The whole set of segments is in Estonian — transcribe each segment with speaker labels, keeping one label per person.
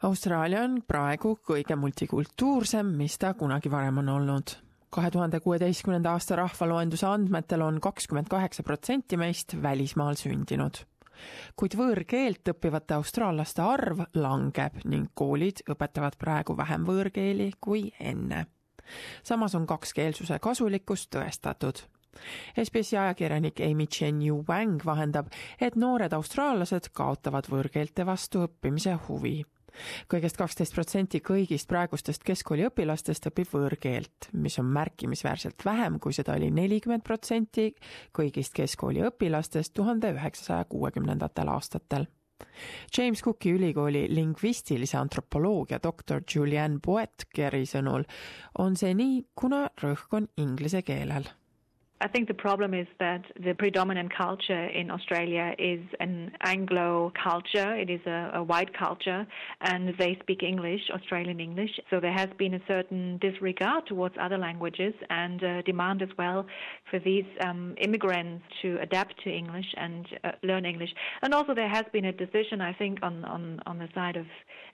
Speaker 1: Austraalia on praegu kõige multikultuursem, mis ta kunagi varem on olnud. kahe tuhande kuueteistkümnenda aasta rahvaloenduse andmetel on kakskümmend kaheksa protsenti meist välismaal sündinud. kuid võõrkeelt õppivate austraallaste arv langeb ning koolid õpetavad praegu vähem võõrkeeli kui enne. samas on kakskeelsuse kasulikkus tõestatud SBS-i ajakirjanik Amy Chen Yu Wang vahendab, et noored austraallased kaotavad võõrkeelte vastu õppimise huvi kõigest kaksteist protsenti kõigist praegustest keskkooli õpilastest õpib võõrkeelt, mis on märkimisväärselt vähem, kui seda oli nelikümmend protsenti kõigist keskkooli õpilastest tuhande üheksasaja kuuekümnendatel aastatel. James Cooki ülikooli lingvistilise antropoloogia doktor Julianne Boetkeri sõnul on see nii, kuna rõhk on inglise keelel
Speaker 2: I think the problem is that the predominant culture in Australia is an Anglo culture. It is a, a, white culture, and they speak English, Australian English. So there has been a certain disregard towards other languages and uh, demand as well for these um, immigrants to adapt to English and uh, learn English. And also there has been a decision, I think, on, on, on the side of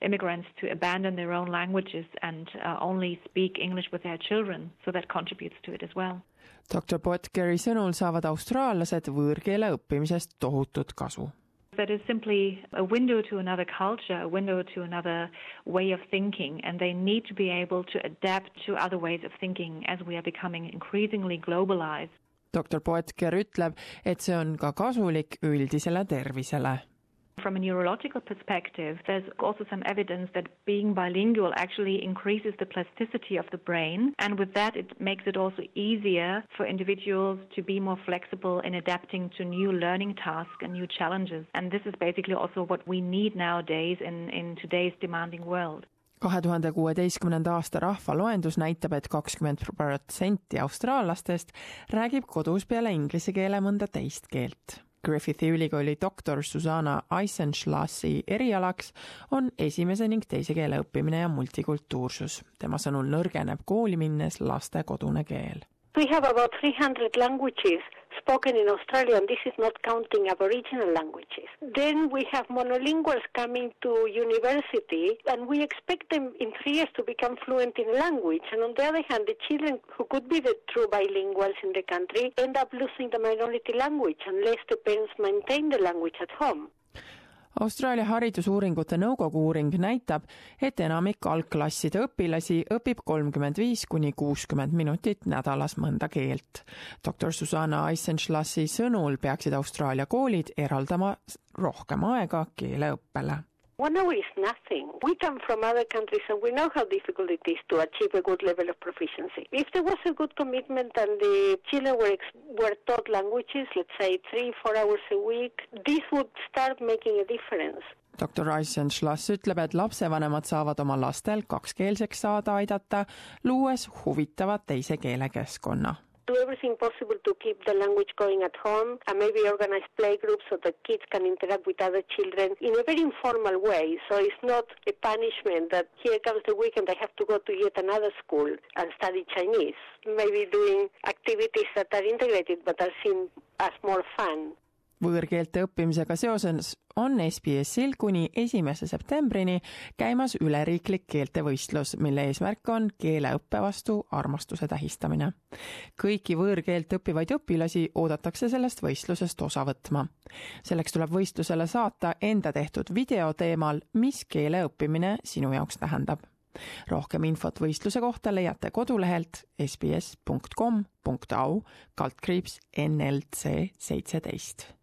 Speaker 2: immigrants to abandon their own languages and uh, only speak English with their children. So that contributes to it as well.
Speaker 1: Doktor Potkeri sõnul saavad austraallased võõrkeele õppimisest tohutut kasu.
Speaker 2: That is simply a window to another culture, a window to another way of thinking, and they need to be able to adapt to other ways of thinking as we are becoming increasingly globalized.
Speaker 1: doktor Poetker ütleb, et see on ka kasulik üldisele tervisele
Speaker 2: From a neurological perspective, there's also some evidence that being bilingual actually increases the plasticity of the brain. And with that, it makes it also easier for individuals to be more flexible in adapting to new learning tasks and new challenges. And this is basically also what we need nowadays in, in today's demanding world.
Speaker 1: kahe tuhande kuueteistkümnenda aasta rahvaloendus näitab et, et kakskümmend protsenti austraallastest räägib kodus peale inglise keele mõnda teist keelt Griffithi ülikooli doktor Susanna Eisenschlassi erialaks on esimese ning teise keele õppimine ja multikultuursus. tema sõnul nõrgeneb kooli minnes laste kodune keel.
Speaker 3: We have about 300 languages spoken in Australia, and this is not counting Aboriginal languages. Then we have monolinguals coming to university, and we expect them in three years to become fluent in language. And on the other hand, the children who could be the true bilinguals in the country end up losing the minority language unless the parents maintain the language at home.
Speaker 1: Austraalia Haridusuuringute Nõukogu uuring näitab, et enamik algklasside õpilasi õpib kolmkümmend viis kuni kuuskümmend minutit nädalas mõnda keelt. doktor Susanna Eisenschlassi sõnul peaksid Austraalia koolid eraldama rohkem aega keeleõppele
Speaker 3: One hour is nothing. We come from other countries and we know how difficult it is to achieve a good level of proficiency. If there was a good commitment and the children were, were taught languages, let's say three, four hours a week, this would start making a difference.
Speaker 1: doktor Eisenschlass ütleb, et lapsevanemad saavad oma lastel kakskeelseks saada aidata, luues huvitava teise keelekeskkonna
Speaker 3: do everything possible to keep the language going at home and maybe organize playgroups so that kids can interact with other children in a very informal way. So it's not a punishment that here comes the weekend, I have to go to yet another school and study Chinese. Maybe doing activities that are integrated but are seen as more fun.
Speaker 1: võõrkeelte õppimisega seoses on SBS-il kuni esimese septembrini käimas üleriiklik keeltevõistlus, mille eesmärk on keeleõppe vastu armastuse tähistamine. kõiki võõrkeelt õppivaid õpilasi oodatakse sellest võistlusest osa võtma. selleks tuleb võistlusele saata enda tehtud video teemal, mis keele õppimine sinu jaoks tähendab rohkem infot võistluse kohta leiate kodulehelt sbs.com.au kaldkriips NLC seitseteist